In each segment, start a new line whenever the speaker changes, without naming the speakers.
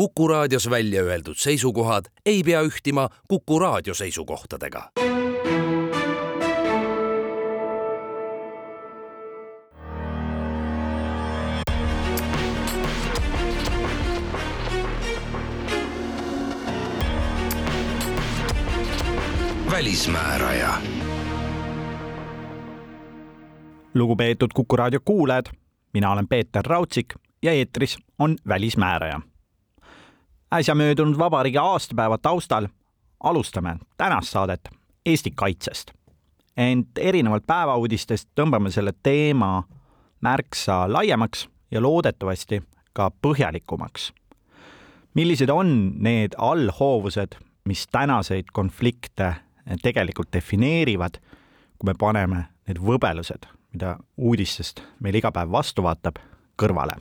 Kuku raadios välja öeldud seisukohad ei pea ühtima Kuku raadio seisukohtadega. välismääraja.
lugupeetud Kuku raadio kuulajad, mina olen Peeter Raudsik ja eetris on Välismääraja äsja möödunud vabariigi aastapäeva taustal alustame tänast saadet Eesti kaitsest. ent erinevalt päevauudistest tõmbame selle teema märksa laiemaks ja loodetavasti ka põhjalikumaks. millised on need allhoovused, mis tänaseid konflikte tegelikult defineerivad, kui me paneme need võbelused, mida uudistest meil iga päev vastu vaatab, kõrvale.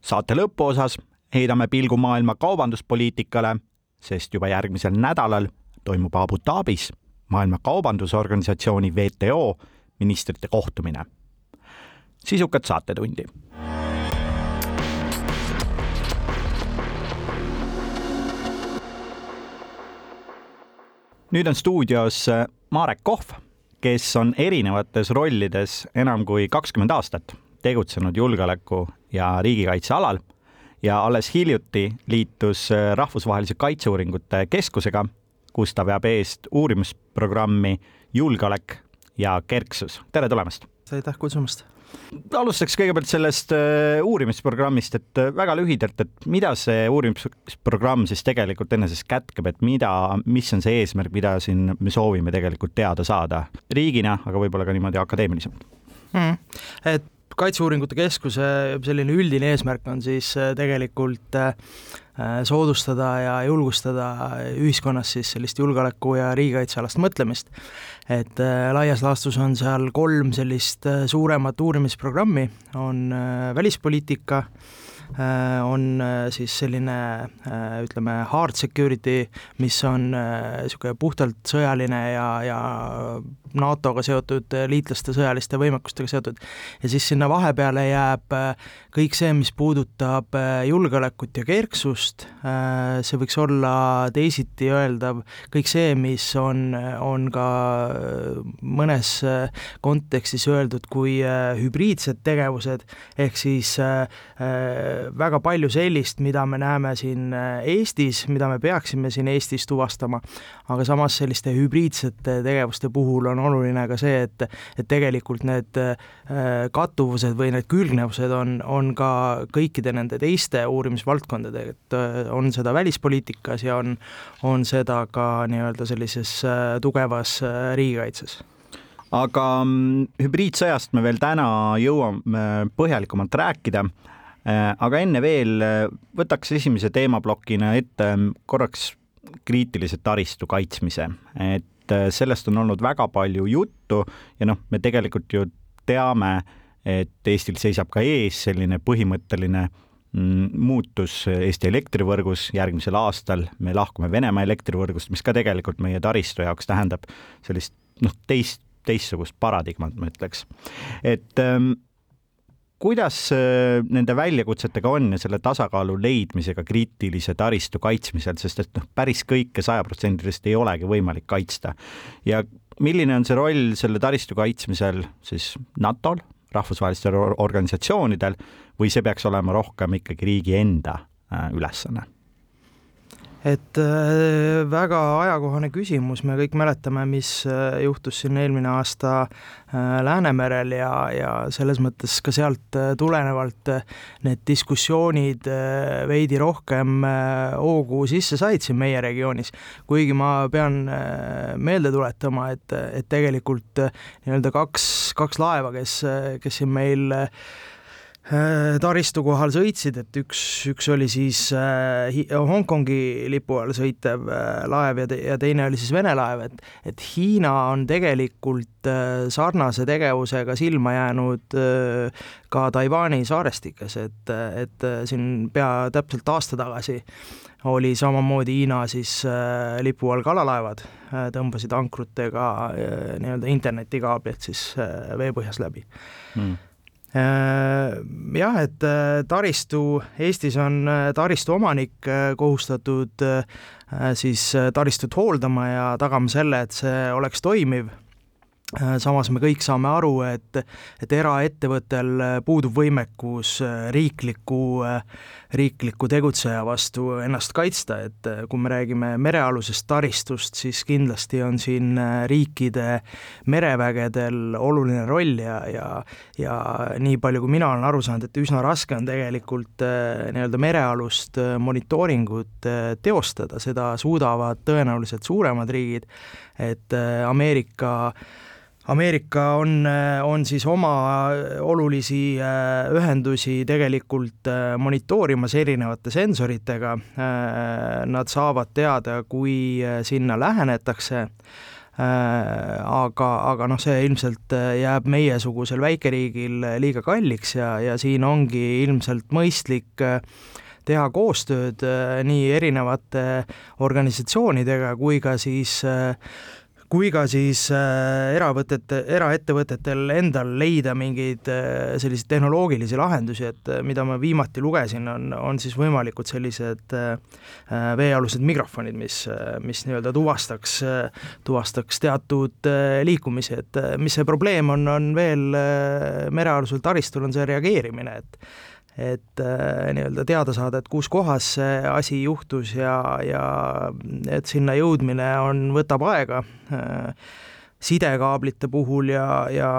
saate lõpuosas heidame pilgu maailma kaubanduspoliitikale, sest juba järgmisel nädalal toimub Abu Dhabis Maailma Kaubandusorganisatsiooni WTO ministrite kohtumine. sisukat saatetundi. nüüd on stuudios Marek Kohv, kes on erinevates rollides enam kui kakskümmend aastat tegutsenud julgeoleku ja riigikaitse alal ja alles hiljuti liitus äh, Rahvusvahelise Kaitseuuringute Keskusega, kus ta veab eest uurimisprogrammi Julgeolek ja kerksus. tere tulemast!
aitäh kutsumast!
alustaks kõigepealt sellest äh, uurimisprogrammist, et äh, väga lühidalt, et mida see uurimisprogramm siis tegelikult enesest kätkeb, et mida, mis on see eesmärk, mida siin me soovime tegelikult teada saada riigina, aga võib-olla ka niimoodi akadeemilisemalt
mm.? et Kaitseuuringute Keskuse selline üldine eesmärk on siis äh, tegelikult äh, soodustada ja julgustada ühiskonnas siis sellist julgeoleku ja riigikaitsealast mõtlemist. et äh, laias laastus on seal kolm sellist suuremat uurimisprogrammi, on välispoliitika, on siis selline ütleme, hard security, mis on niisugune puhtalt sõjaline ja, ja NATO-ga seotud, äh, liitlaste sõjaliste võimekustega seotud. ja siis sinna vahepeale jääb äh, kõik see, mis puudutab äh, julgeolekut ja kerksust, see võiks olla teisiti öeldav, kõik see, mis on, on ka mõnes kontekstis öeldud kui hübriidsed tegevused, ehk siis väga palju sellist, mida me näeme siin Eestis, mida me peaksime siin Eestis tuvastama, aga samas selliste hübriidsete tegevuste puhul on on oluline ka see, et, et tegelikult need äh, kattuvused või need külgnevused on, on ka kõikide nende teiste uurimisvaldkondadega, et äh, on seda välispoliitikas ja on, on seda ka nii-öelda sellises äh, tugevas riigikaitses
aga mm, hübriidsõjast me veel täna jõuame põhjalikumalt rääkida. aga enne veel võtaks esimese teemaplokina ette korraks kriitilise taristu kaitsmise, et et äh, sellest on olnud väga palju juttu ja noh, me tegelikult ju teame, et Eestil seisab ka ees selline põhimõtteline mm, muutus Eesti elektrivõrgus järgmisel aastal, me lahkume Venemaa elektrivõrgust, mis ka tegelikult meie taristu jaoks tähendab sellist noh, teist, teistsugust paradigmat, ma ütleks. et ähm, kuidas äh, nende väljakutsetega on ja selle tasakaalu leidmisega kriitilise taristu kaitsmisel, sest et noh, päris kõike sajaprotsendiliselt ei olegi võimalik kaitsta. ja milline on see roll selle taristu kaitsmisel siis NATO-l, rahvusvahelistel organisatsioonidel või see peaks olema rohkem ikkagi riigi enda äh, ülesanne?
Et äh, väga ajakohane küsimus, me kõik mäletame, mis äh, juhtus siin eelmine aasta äh, Läänemerel ja, ja selles mõttes ka sealt tulenevalt need diskussioonid veidi rohkem hoogu sisse said siin meie regioonis. kuigi ma pean meelde tuletama, et, et tegelikult nii-öelda kaks, kaks laeva, kes, kes siin meil taristu kohal sõitsid, et üks, üks oli siis äh, Hongkongi lipu all sõitev äh, laev ja, te, ja teine oli siis Vene laev, et et Hiina on tegelikult äh, sarnase tegevusega silma jäänud äh, ka Taiwan'i saarestikes, et, et äh, siin pea täpselt aasta tagasi oli samamoodi Hiina siis äh, lipu all kalalaevad äh,, tõmbasid ankrutega äh, nii-öelda internetikaablid siis äh, veepõhjas läbi. Mm jah, et taristu, Eestis on taristu omanik kohustatud siis taristut hooldama ja tagama selle, et see oleks toimiv. Äh, samas me kõik saame aru, et, et eraettevõttel puudub võimekus äh, riikliku, äh, riikliku tegutseja vastu ennast kaitsta, et kui me räägime merealusest taristust, siis kindlasti on siin riikide merevägedel oluline roll ja, ja ja nii palju, kui mina olen aru saanud, et üsna raske on tegelikult nii-öelda merealust monitooringut teostada, seda suudavad tõenäoliselt suuremad riigid, et Ameerika äh, Ameerika on, on siis oma olulisi äh, ühendusi tegelikult äh, monitoorimas erinevate sensoritega. Äh, nad saavad teada, kui sinna lähenetakse aga, aga noh, see ilmselt jääb meiesugusel väikeriigil liiga kalliks ja, ja siin ongi ilmselt mõistlik teha koostööd nii erinevate organisatsioonidega kui ka siis äh, kui ka siis äh, eravõtete, eraettevõtetel endal leida mingeid äh, selliseid tehnoloogilisi lahendusi, et äh, mida ma viimati lugesin, on, on siis võimalikud sellised veealused mikrofonid, mis, mis nii-öelda tuvastaks, tuvastaks teatud liikumisi, et mis see probleem on, on veel merealusel taristul, on see reageerimine, et et äh, nii-öelda teada saada, et kus kohas see asi juhtus ja, ja et sinna jõudmine on, võtab aega äh, sidekaablite puhul ja, ja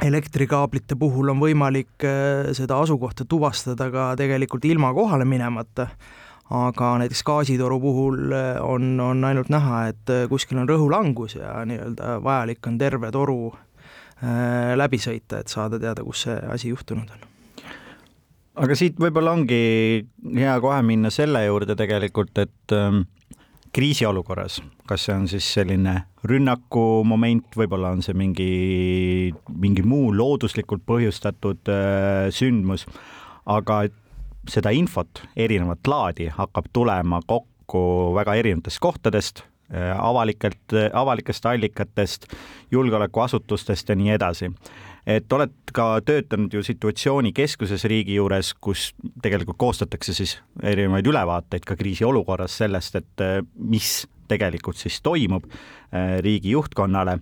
elektrikaablite puhul on võimalik äh, seda asukohta tuvastada ka tegelikult ilma kohale minemata, aga näiteks gaasitoru puhul on, on ainult näha, et kuskil on rõhulangus ja nii-öelda vajalik on terve toru läbi sõita, et saada teada, kus see asi juhtunud on
aga siit võib-olla ongi hea kohe minna selle juurde tegelikult, et ähm, kriisiolukorras, kas see on siis selline rünnaku moment, võib-olla on see mingi, mingi muu looduslikult põhjustatud äh, sündmus, aga seda infot, erinevat laadi hakkab tulema kokku väga erinevatest kohtadest avalikelt, avalikest allikatest, julgeolekuasutustest ja nii edasi et oled ka töötanud ju situatsioonikeskuses riigi juures, kus tegelikult koostatakse siis erinevaid ülevaateid ka kriisiolukorras sellest, et eh, mis tegelikult siis toimub riigi juhtkonnale.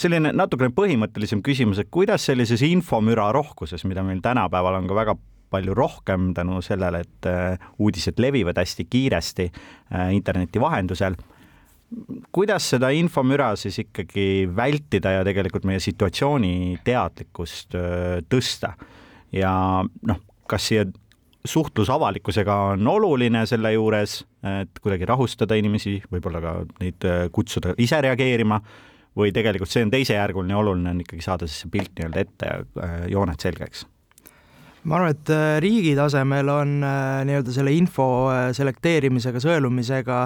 selline natukene põhimõttelisem küsimus, et kuidas sellises infomüra rohkuses, mida meil tänapäeval on ka väga palju rohkem tänu sellele, et eh, uudised levivad hästi kiiresti interneti vahendusel. Kuidas seda infomüra siis ikkagi vältida ja tegelikult meie situatsiooni teadlikkust tõsta? Ja noh, kas siia suhtlus avalikkusega on oluline selle juures, et kuidagi rahustada inimesi, võib-olla ka neid kutsuda ise reageerima või tegelikult see on teisejärguline, oluline on ikkagi saada siis see pilt nii-öelda ette ja jooned selgeks
ma arvan, et riigi tasemel on nii-öelda selle info selekteerimisega, sõelumisega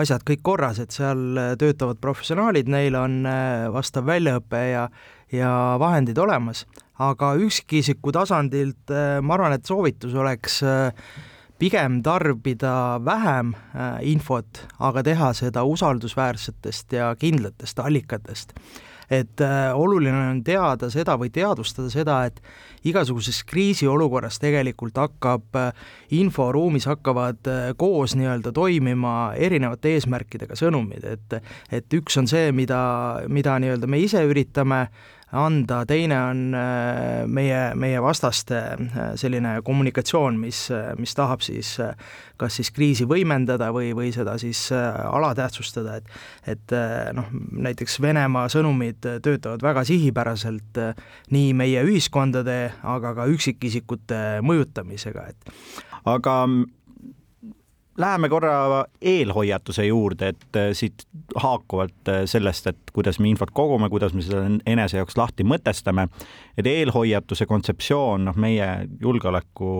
asjad kõik korras, et seal äh, töötavad professionaalid, neil on äh, vastav väljaõpe ja, ja vahendid olemas, aga üksikisiku tasandilt äh, ma arvan, et soovitus oleks pigem tarbida vähem infot, aga teha seda usaldusväärsetest ja kindlatest allikatest et äh, oluline on teada seda või teadvustada seda, et igasuguses kriisiolukorras tegelikult hakkab äh, inforuumis hakkavad äh, koos nii-öelda toimima erinevate eesmärkidega sõnumid, et et üks on see, mida, mida nii-öelda me ise üritame anda, teine on äh, meie, meie vastaste äh, selline kommunikatsioon, mis, mis tahab siis kas siis kriisi võimendada või, või seda siis äh, alatähtsustada, et et noh, näiteks Venemaa sõnumid töötavad väga sihipäraselt nii meie ühiskondade, aga ka üksikisikute mõjutamisega, et
aga Läheme korra eelhoiatuse juurde, et äh, siit haakuvalt äh, sellest, et kuidas me infot kogume, kuidas me seda enese jaoks lahti mõtestame, et eelhoiatuse kontseptsioon, noh, meie julgeoleku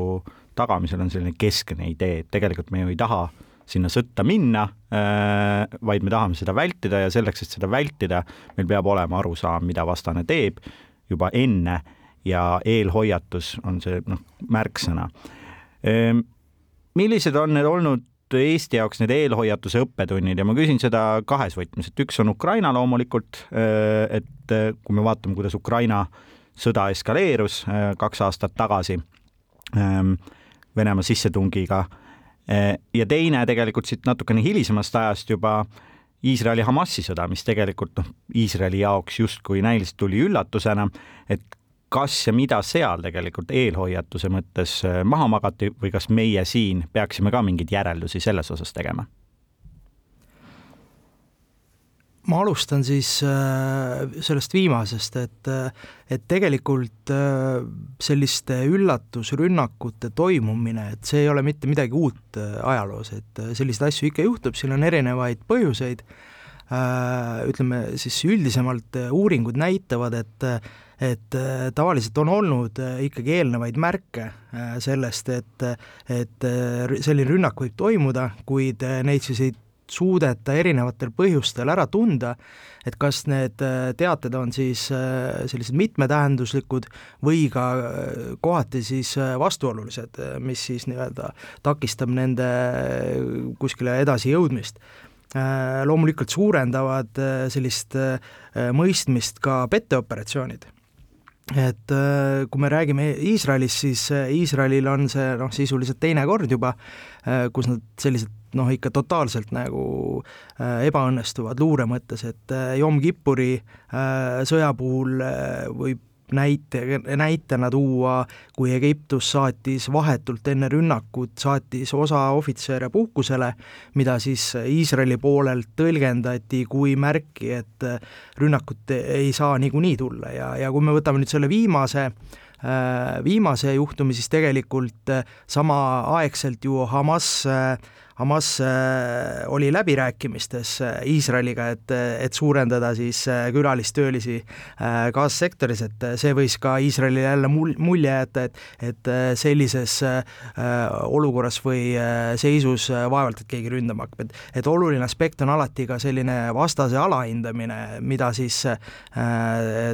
tagamisel on selline keskne idee, et tegelikult me ju ei taha sinna sõtta minna, äh, vaid me tahame seda vältida ja selleks, et seda vältida, meil peab olema arusaam, mida vastane teeb juba enne ja eelhoiatus on see noh, märksõna. Ehm, millised on need olnud Eesti jaoks need eelhoiatuse õppetunnid ja ma küsin seda kahes võtmes, et üks on Ukraina loomulikult, et kui me vaatame, kuidas Ukraina sõda eskaleerus kaks aastat tagasi ähm, Venemaa sissetungiga. ja teine tegelikult siit natukene hilisemast ajast juba Iisraeli-Hamasi sõda, mis tegelikult noh, Iisraeli jaoks justkui näiliselt tuli üllatusena, et kas ja mida seal tegelikult eelhoiatuse mõttes maha magati või kas meie siin peaksime ka mingeid järeldusi selles osas tegema?
ma alustan siis äh, sellest viimasest, et, äh, et tegelikult äh, selliste üllatusrünnakute toimumine, et see ei ole mitte midagi uut ajaloos, et selliseid asju ikka juhtub, siin on erinevaid põhjuseid, ütleme siis üldisemalt uuringud näitavad, et et tavaliselt on olnud ikkagi eelnevaid märke sellest, et, et selline rünnak võib toimuda, kuid neid siis ei suudeta erinevatel põhjustel ära tunda, et kas need äh, teated on siis äh, sellised mitmetähenduslikud või ka äh, kohati siis vastuolulised, mis siis nii-öelda takistab nende kuskile edasijõudmist. Loomulikult suurendavad sellist mõistmist ka petteoperatsioonid et kui me räägime Iisraelist, siis Iisraelil on see noh, sisuliselt teine kord juba, kus nad sellised noh, ikka totaalselt nagu äh, ebaõnnestuvad luure mõttes, et äh, Yom Kippuri äh, sõja puhul võib näite, näitena tuua, kui Egiptus saatis vahetult enne rünnakut, saatis osa ohvitsere puhkusele, mida siis Iisraeli poolelt tõlgendati kui märki, et rünnakut ei saa niikuinii tulla. Ja, ja kui me võtame nüüd selle viimase viimase juhtumi, siis tegelikult samaaegselt ju Hamas äh, Hamas äh, oli läbirääkimistes äh, Iisraeliga, et, et suurendada siis äh, külalistöölisi gaassektoris, et see võis ka Iisraelile jälle mul-, mulje jätta, et et sellises olukorras või seisus vaevalt, et keegi ründama hakkab, et et oluline aspekt on alati ka selline vastase alahindamine, mida siis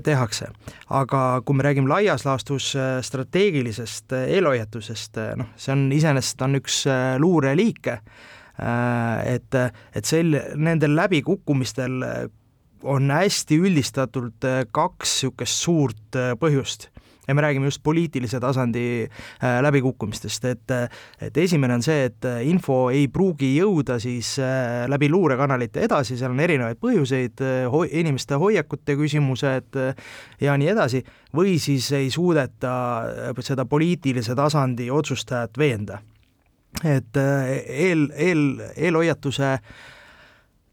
tehakse. aga kui me räägime laias laastus strateegilisest eelhoiatusest, noh, see on iseenesest, on üks luureliike, et, et sel, nendel läbikukkumistel on hästi üldistatult äh, kaks niisugust suurt äh, põhjust. Ja me räägime just poliitilise tasandi läbikukkumistest, et et esimene on see, et info ei pruugi jõuda siis läbi luurekanalite edasi, seal on erinevaid põhjuseid, inimeste hoiakute küsimused ja nii edasi, või siis ei suudeta seda poliitilise tasandi otsustajat veenda et äh, eel, eel, eelhoiatuse,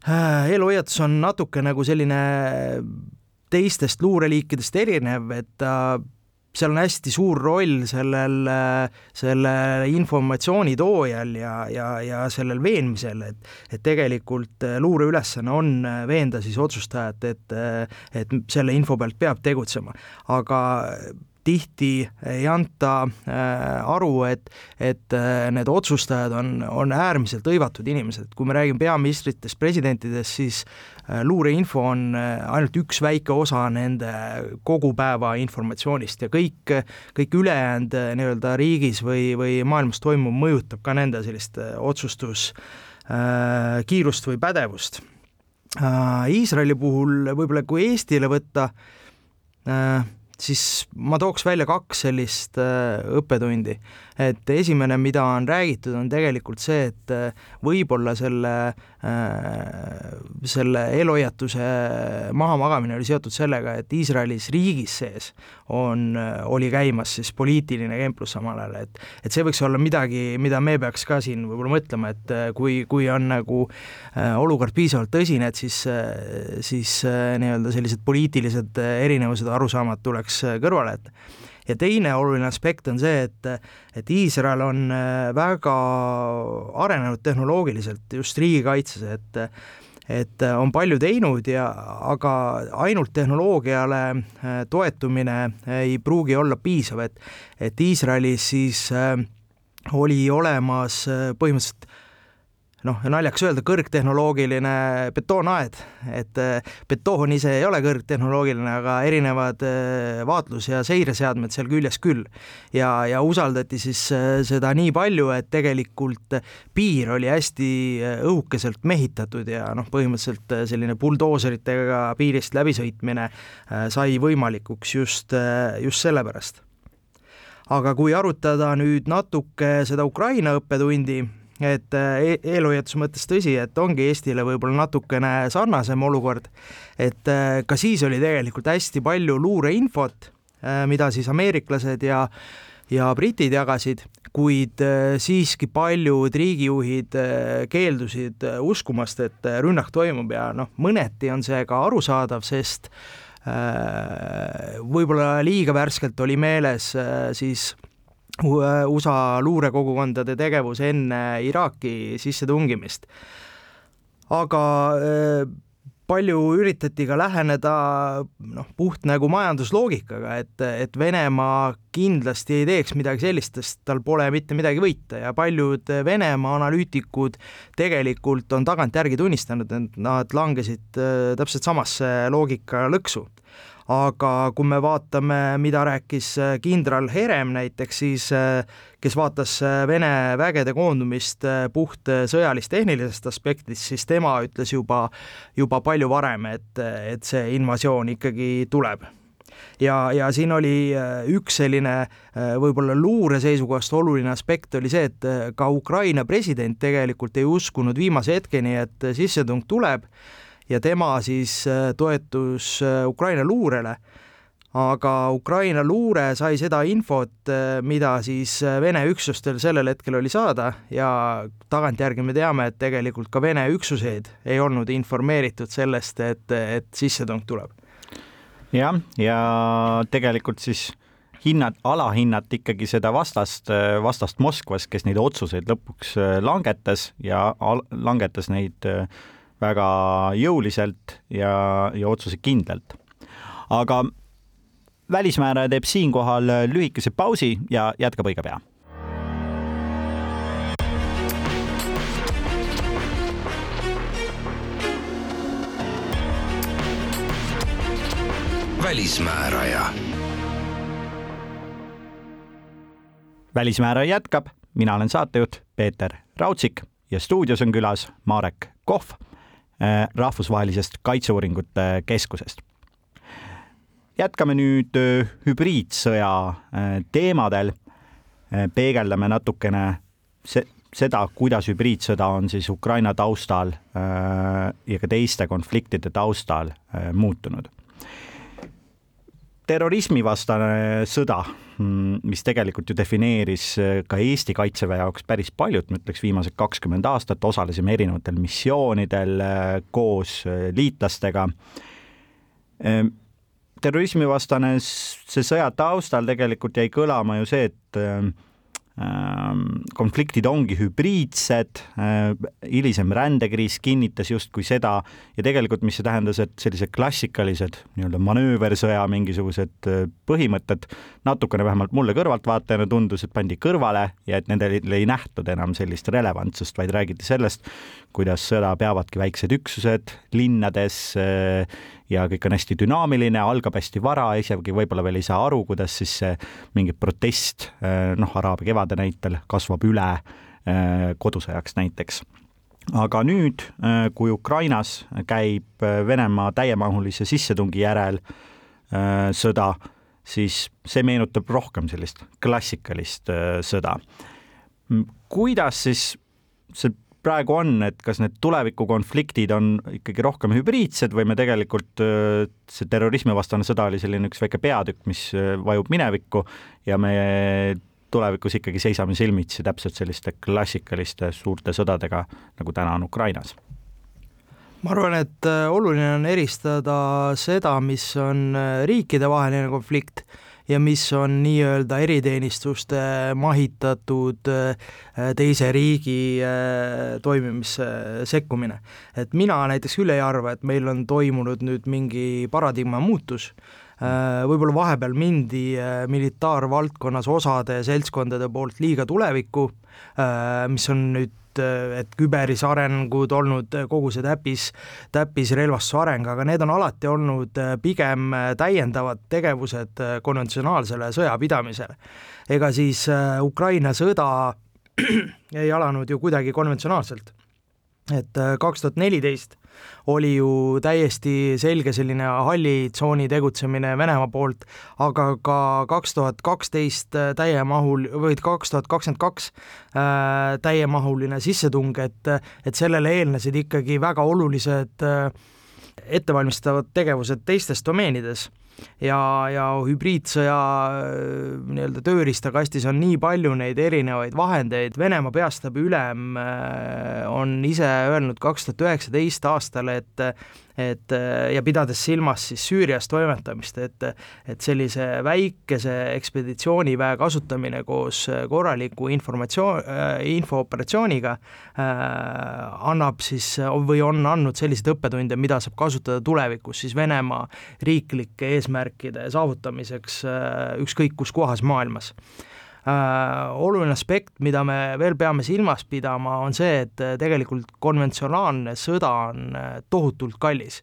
äh, eelhoiatus on natuke nagu selline teistest luureliikidest erinev, et ta seal on hästi suur roll sellel, selle informatsiooni toojal ja, ja, ja sellel veenmisel, et et tegelikult luure ülesanne on veenda siis otsustajat, et et selle info pealt peab tegutsema. aga tihti ei anta äh, aru, et, et äh, need otsustajad on, on äärmiselt hõivatud inimesed, kui me räägime peaministritest, presidentidest, siis äh, luureinfo on ainult üks väike osa nende kogu päeva informatsioonist ja kõik, kõik ülejäänud nii-öelda riigis või, või maailmas toimuv mõjutab ka nende sellist otsustus kiirust või pädevust. Iisraeli puhul võib-olla kui Eestile võtta, siis ma tooks välja kaks sellist äh, õppetundi. Et esimene, mida on räägitud, on tegelikult see, et äh, võib-olla selle, äh, selle eelhoiatuse mahamagamine oli seotud sellega, et Iisraelis riigis sees on, oli käimas siis poliitiline kemplus samal ajal, et et see võiks olla midagi, mida me peaks ka siin võib-olla mõtlema, et kui, kui on nagu olukord piisavalt tõsine, et siis, siis nii-öelda sellised poliitilised erinevused, arusaamad tuleks äh, kõrvale, et ja teine oluline aspekt on see, et, et Iisrael on äh, väga arenenud tehnoloogiliselt just riigikaitses, et et on palju teinud ja, aga ainult tehnoloogiale äh, toetumine ei pruugi olla piisav, et et Iisraelis siis oli olemas põhimõtteliselt noh, naljakas öelda, kõrgtehnoloogiline betoonaed, et äh, betoon ise ei ole kõrgtehnoloogiline, aga erinevad äh, vaatlus- ja seireseadmed seal küljes küll. ja, ja usaldati siis äh, seda nii palju, et tegelikult piir oli hästi õhukeselt mehitatud ja noh, põhimõtteliselt selline buldooseritega piirist läbisõitmine sai võimalikuks just, just sellepärast aga kui arutada nüüd natuke seda Ukraina õppetundi, et e-, eelhoiatuse mõttes tõsi, et ongi Eestile võib-olla natukene sarnasem olukord, et äh, ka siis oli tegelikult hästi palju luureinfot, äh, mida siis ameeriklased ja ja britid jagasid, kuid äh, siiski paljud riigijuhid keeldusid uskumast, et rünnak toimub ja noh, mõneti on see ka arusaadav, sest võib-olla liiga värskelt oli meeles siis USA luurekogukondade tegevus enne Iraaki sissetungimist. aga äh, palju üritati ka läheneda noh, puht nagu majandusloogikaga, et, et Venemaa kindlasti ei teeks midagi sellist, sest tal pole mitte midagi võita ja paljud Venemaa analüütikud tegelikult on tagantjärgi tunnistanud, et nad langesid äh, täpselt samasse loogika lõksu aga kui me vaatame, mida rääkis äh, kindral Herem näiteks, siis äh, kes vaatas äh, Vene vägede koondumist puht sõjalis-tehnilisest aspektist, siis tema ütles juba, juba palju varem, et, et see invasioon ikkagi tuleb. Ja, ja siin oli üks selline võib-olla luure seisukohast oluline aspekt oli see, et ka Ukraina president tegelikult ei uskunud viimase hetkeni, et sissetung tuleb ja tema siis äh, toetus äh, Ukraina luurele, aga Ukraina luure sai seda infot, äh, mida siis Vene üksustel sellel hetkel oli saada ja tagantjärgi me teame, et tegelikult ka Vene üksuseid ei olnud informeeritud sellest, et, et sissetung tuleb.
jah, ja tegelikult siis hinnad, alahinnati ikkagi seda vastast, vastast Moskvas, kes neid otsuseid lõpuks langetas ja langetas neid äh, väga jõuliselt ja, ja otsusekindlalt. aga välismääraja teeb siinkohal lühikese pausi ja jätkab õige pea
välismääraja.
välismääraja jätkab, mina olen saatejuht Peeter Raudsik ja stuudios on külas Marek Kohv rahvusvahelisest kaitseuuringute keskusest. jätkame nüüd äh, hübriidsõja äh, teemadel. peegeldame natukene se seda, kuidas hübriidsõda on siis Ukraina taustal ja ka teiste konfliktide taustal muutunud terrorismivastane sõda, mm, mis tegelikult ju defineeris äh, ka Eesti Kaitseväe jaoks päris paljut, ma ütleks viimased kakskümmend aastat, osalesime erinevatel missioonidel äh, koos äh, liitlastega. terrorismivastane, see sõja taustal tegelikult jäi kõlama ju see, et Ähm, konfliktid ongi hübriidsed, äh, hilisem rändekriis kinnitas justkui seda ja tegelikult, mis see tähendas, et sellised klassikalised nii-öelda manööversõja mingisugused äh, põhimõtted natukene vähemalt mulle kõrvaltvaatajana tundus, et pandi kõrvale ja et nendel ei nähtud enam sellist relevantsust, vaid räägiti sellest, kuidas sõda peavadki väiksed üksused linnades äh, ja kõik on hästi dünaamiline, algab hästi vara, isegi võib-olla veel ei saa aru, kuidas siis see mingi protest, eh, noh, Araabia kevade näitel kasvab üle eh, kodusõjaks näiteks aga nüüd, eh, kui Ukrainas käib Venemaa täiemahulise sissetungi järel sõda, siis see meenutab rohkem sellist klassikalist sõda. kuidas siis see praegu on, et kas need tulevikukonfliktid on ikkagi rohkem hübriidsed või me tegelikult, see terrorismivastane sõda oli selline üks väike peatükk, mis vajub minevikku ja me tulevikus ikkagi seisame silmitsi täpselt selliste klassikaliste suurte sõdadega, nagu täna on Ukrainas.
Ma arvan, et oluline on eristada seda, mis on riikidevaheline konflikt ja mis on nii-öelda eriteenistuste mahitatud äh, teise riigi äh, toimimisse sekkumine. et mina näiteks küll ei arva, et meil on toimunud nüüd mingi paradigma muutus, äh, võib-olla vahepeal mindi militaarvaldkonnas osade seltskondade poolt liiga tulevikku, mis on nüüd et küberis arengud olnud kogu see täpis, täppisrelvastuse areng, aga need on alati olnud pigem täiendavad tegevused konventsionaalsele sõjapidamisele. ega siis Ukraina sõda ei alanud ju kuidagi konventsionaalselt et kaks tuhat neliteist oli ju täiesti selge selline halli tsooni tegutsemine Venemaa poolt, aga ka kaks tuhat kaksteist täiemahul või kaks tuhat kakskümmend kaks äh, täiemahuline sissetung, et, et sellele eelnesid ikkagi väga olulised äh, ettevalmistavad tegevused teistes domeenides ja, ja hübriidsõja äh, nii-öelda tööriistakastis on nii palju neid erinevaid vahendeid, Venemaa peastaabi ülem äh, on ise öelnud kaks tuhat üheksateist aastal, et et ja pidades silmas siis Süürias toimetamist, et et sellise väikese ekspeditsiooniväe kasutamine koos korraliku informatsioon, infooperatsiooniga äh, annab siis või on andnud selliseid õppetunde, mida saab kasutada tulevikus siis Venemaa riiklike eesmärkide saavutamiseks äh, ükskõik kus kohas maailmas. äh, oluline aspekt, mida me veel peame silmas pidama, on see, et äh, tegelikult konventsionaalne sõda on äh, tohutult kallis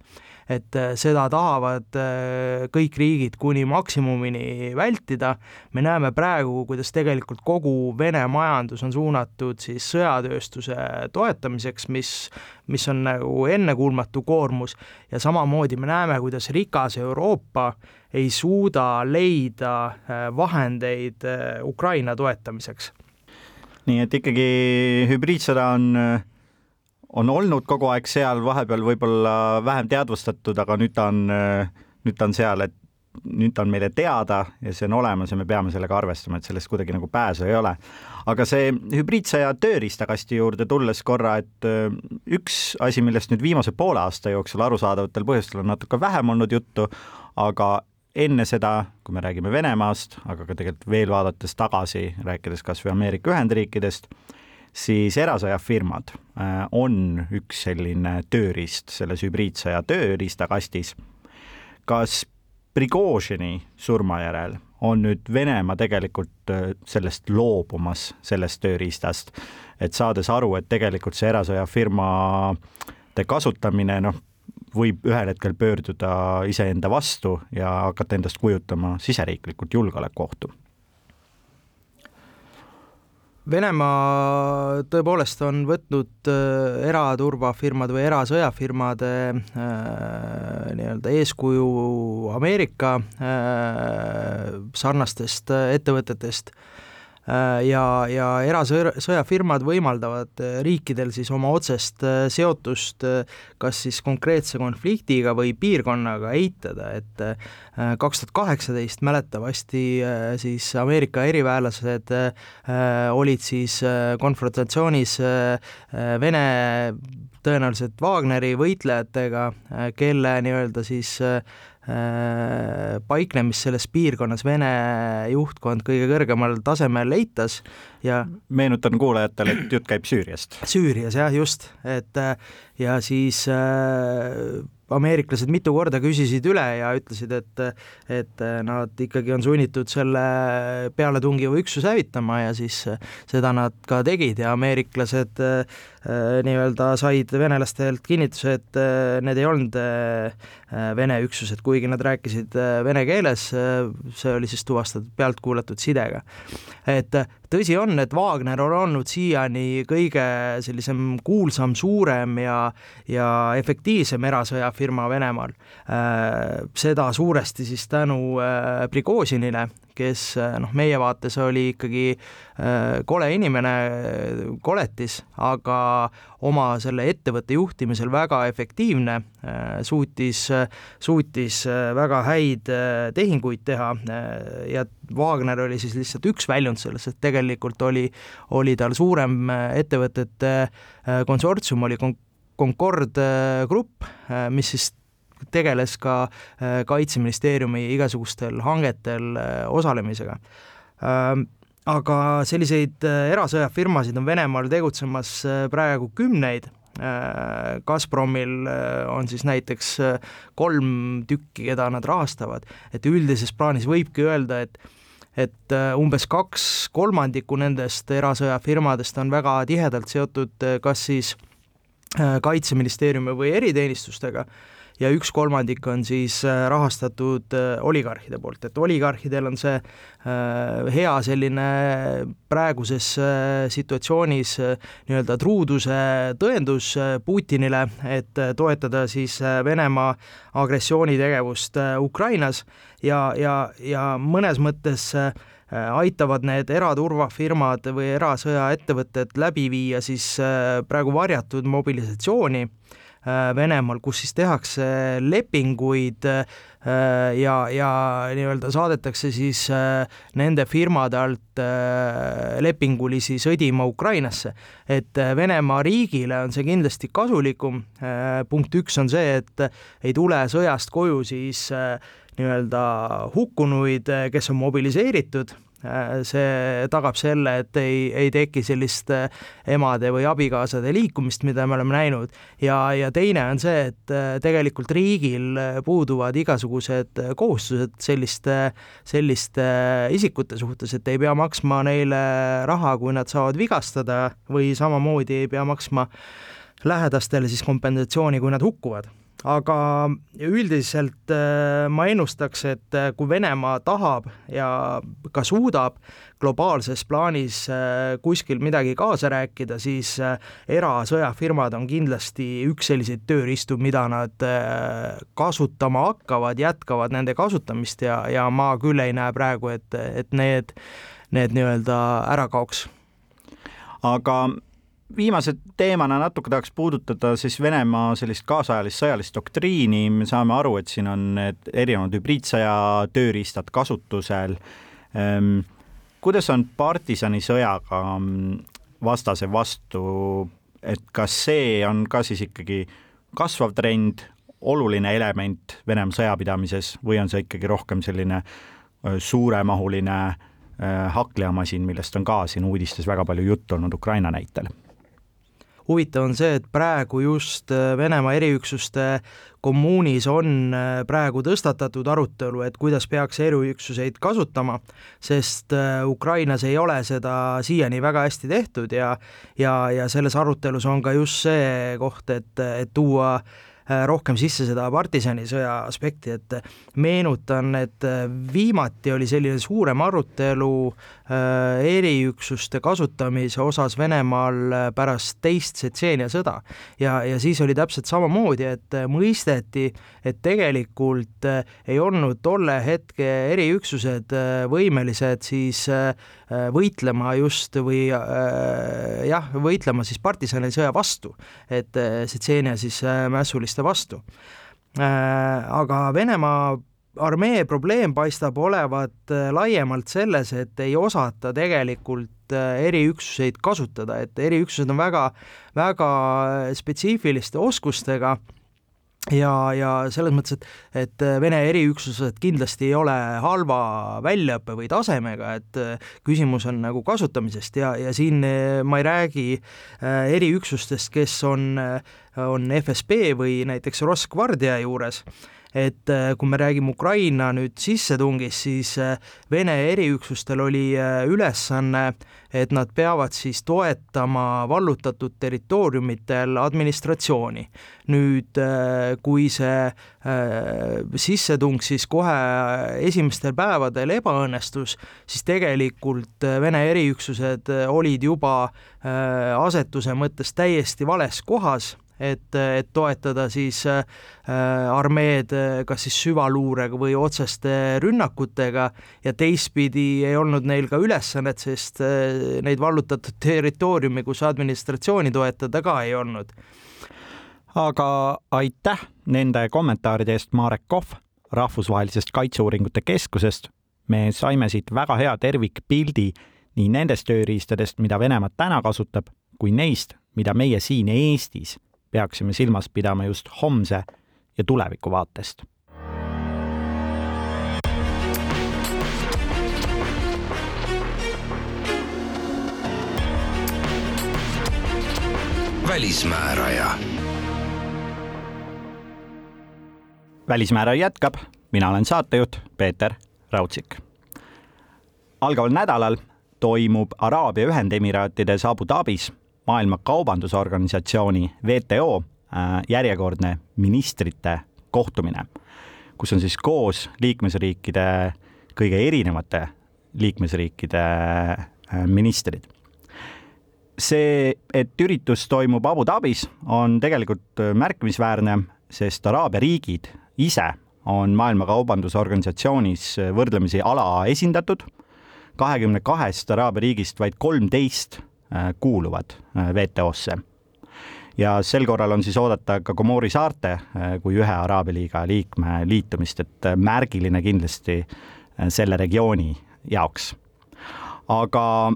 et äh, seda tahavad äh, kõik riigid kuni maksimumini vältida. me näeme praegu, kuidas tegelikult kogu Vene majandus on suunatud siis sõjatööstuse toetamiseks, mis, mis on nagu ennekuulmatu koormus ja samamoodi me näeme, kuidas rikas Euroopa ei suuda leida äh, vahendeid Ukraina toetamiseks.
nii et ikkagi hübriidsõda on on olnud kogu aeg seal, vahepeal võib-olla vähem teadvustatud, aga nüüd ta on, nüüd ta on seal, et nüüd ta on meile teada ja see on olemas ja me peame sellega arvestama, et sellest kuidagi nagu pääsu ei ole. aga see hübriidsõja tööriistakasti juurde tulles korra, et äh, üks asi, millest nüüd viimase poole aasta jooksul arusaadavatel põhjustel on natuke vähem olnud juttu, aga enne seda, kui me räägime Venemaast, aga ka tegelikult veel vaadates tagasi, rääkides kas või Ameerika Ühendriikidest, siis erasõjafirmad äh, on üks selline tööriist selles hübriidsõja tööriistakastis. kas Prigožini surma järel on nüüd Venemaa tegelikult äh, sellest loobumas, sellest tööriistast, et saades aru, et tegelikult see erasõjafirmade kasutamine, noh, võib ühel hetkel pöörduda iseenda vastu ja hakata endast kujutama siseriiklikult julgeolekuohtu
Venemaa tõepoolest on võtnud äh, eraturvafirmade või erasõjafirmade äh, nii-öelda eeskuju Ameerika äh, sarnastest äh, ettevõtetest. Äh, ja, ja erasõjafirmad võimaldavad äh, riikidel siis oma otsest äh, seotust kas siis konkreetse konfliktiga või piirkonnaga eitada, et kaks tuhat kaheksateist mäletavasti siis Ameerika eriväelased olid siis konfrontatsioonis Vene tõenäoliselt Wagneri võitlejatega, kelle nii-öelda siis Äh, paiknemist selles piirkonnas Vene juhtkond kõige kõrgemal tasemel eitas ja
meenutan kuulajatele, et jutt käib Süüriast.
Süürias jah, just, et äh, ja siis äh, ameeriklased mitu korda küsisid üle ja ütlesid, et et nad ikkagi on sunnitud selle pealetungiva üksuse hävitama ja siis seda nad ka tegid ja ameeriklased äh, nii-öelda said venelastelt kinnituse, et äh, need ei olnud äh, Vene üksused, kuigi nad rääkisid vene keeles, see oli siis tuvastatud pealtkuulatud sidega. et tõsi on, et Wagner on olnud siiani kõige sellisem kuulsam, suurem ja, ja efektiivsem erasõjafirma Venemaal. Äh, seda suuresti siis tänu äh, Prigožinile, kes äh, noh, meie vaates oli ikkagi kole inimene, koletis, aga oma selle ettevõtte juhtimisel väga efektiivne, suutis, suutis väga häid tehinguid teha ja Wagner oli siis lihtsalt üks väljund selles, et tegelikult oli, oli tal suurem ettevõtete konsortsium, oli Concord Grupp, mis siis tegeles ka äh, Kaitseministeeriumi igasugustel hangetel äh, osalemisega. Ähm, aga selliseid äh, erasõjafirmasid on Venemaal tegutsemas praegu kümneid, Gazpromil on siis näiteks kolm tükki, keda nad rahastavad, et üldises plaanis võibki öelda, et et umbes kaks kolmandikku nendest erasõjafirmadest on väga tihedalt seotud kas siis kaitseministeeriumi või eriteenistustega ja üks kolmandik on siis äh, rahastatud äh, oligarhide poolt, et oligarhidel on see äh, hea selline praeguses situatsioonis nii-öelda truuduse tõendus Putinile, et toetada siis Venemaa agressioonitegevust Ukrainas. Ja, ja, ja mõnes mõttes aitavad need eraturvafirmad või erasõjaettevõtted läbi viia siis praegu varjatud mobilisatsiooni Venemaal, kus siis tehakse lepinguid äh, ja, ja nii-öelda saadetakse siis äh, nende firmade alt lepingulisi sõdima Ukrainasse. et Venemaa riigile on see kindlasti kasulikum, punkt üks on see, et ei tule sõjast koju siis nii-öelda hukkunuid, kes on mobiliseeritud Äh, see tagab selle, et ei, ei teki sellist äh, emade või abikaasade liikumist, mida me oleme näinud, ja, ja teine on see, et äh, tegelikult riigil puuduvad igasugused kohustused selliste, selliste isikute suhtes, et ei pea maksma neile raha, kui nad saavad vigastada või samamoodi ei pea maksma lähedastele siis kompensatsiooni, kui nad hukkuvad aga üldiselt äh, ma ennustaks, et äh, kui Venemaa tahab ja ka suudab globaalses plaanis äh, kuskil midagi kaasa rääkida, siis erasõjafirmad on kindlasti üks selliseid tööriistu, mida nad kasutama hakkavad, jätkavad nende kasutamist ja, ja ma küll ei näe praegu, et, et need, need nii-öelda ära kaoks.
aga viimase teemana natuke tahaks puudutada siis Venemaa sellist kaasajalist sõjalist doktriini, me saame aru, et siin on erinevad hübriidsõja tööriistad kasutusel. Ehm, kuidas on partisanisõjaga mm, vastase vastu, et kas see on ka siis ikkagi kasvav trend, oluline element Venemaa sõjapidamises või on see ikkagi rohkem selline suuremahuline haklejamasin, millest on ka siin uudistes väga palju juttu olnud Ukraina näitel
huvitav on see, et praegu just äh, Venemaa eriüksuste kommuunis on äh, praegu tõstatatud arutelu, et kuidas peaks eriüksuseid kasutama, sest äh, Ukrainas ei ole seda siiani väga hästi tehtud ja ja, ja selles arutelus on ka just see koht, et, et tuua äh, rohkem sisse seda partisanisõja aspekti, et meenutan, et äh, viimati oli selline suurem arutelu äh, eriüksuste kasutamise osas Venemaal pärast teist Tsetseenia sõda. ja, ja siis oli täpselt samamoodi, et mõisteti, et tegelikult ei olnud tolle hetke eriüksused võimelised siis võitlema just või jah, võitlema siis partisanisõja vastu, et Tsetseenia siis mässulist valimiste vastu. Äh, aga Venemaa armee probleem paistab olevat äh, laiemalt selles, et ei osata tegelikult äh, eriüksuseid kasutada, et eriüksused on väga, väga spetsiifiliste oskustega ja, ja selles mõttes, et, et Vene eriüksused kindlasti ei ole halva väljaõppe või tasemega, et küsimus on nagu kasutamisest ja, ja siin ma ei räägi eriüksustest, kes on, on FSB või näiteks Roskvardia juures et äh, kui me räägime Ukraina nüüd sissetungist, siis äh, Vene eriüksustel oli äh, ülesanne, et nad peavad siis toetama vallutatud territooriumitel administratsiooni. nüüd, kui see sissetung siis kohe esimestel päevadel ebaõnnestus, siis tegelikult Vene eriüksused olid juba asetuse mõttes täiesti vales kohas et, et toetada siis äh, armeed äh, kas siis süvaluurega või otseste rünnakutega ja teistpidi ei olnud neil ka ülesannet, sest äh, neid vallutatud territooriumi, kus administratsiooni toetada ka ei olnud.
aga aitäh nende kommentaaride eest, Marek Kohv Rahvusvahelisest Kaitseuuringute Keskusest. me saime siit väga hea tervikpildi nii nendest tööriistadest, mida Venemaa täna kasutab, kui neist, mida meie siin Eestis peaksime silmas pidama just homse ja tuleviku vaatest.
välismääraja.
välismääraja jätkab, mina olen saatejuht Peeter Raudsik algaval nädalal toimub Araabia Ühendemiraatides Abu Dhabis Maailma Kaubandusorganisatsiooni WTO äh, järjekordne ministrite kohtumine, kus on siis koos liikmesriikide, kõige erinevate liikmesriikide äh, ministrid. see, et üritus toimub Abu Dhabis, on tegelikult äh, märkimisväärne, sest Araabia riigid ise on Maailma Kaubandusorganisatsioonis võrdlemisi alaesindatud. kahekümne kahest Araabia riigist vaid kolmteist kuuluvad äh, WTO-sse. ja sel korral on siis oodata ka Komori saarte äh, kui ühe Araabia liiga liikme liitumist, et märgiline kindlasti selle regiooni jaoks. aga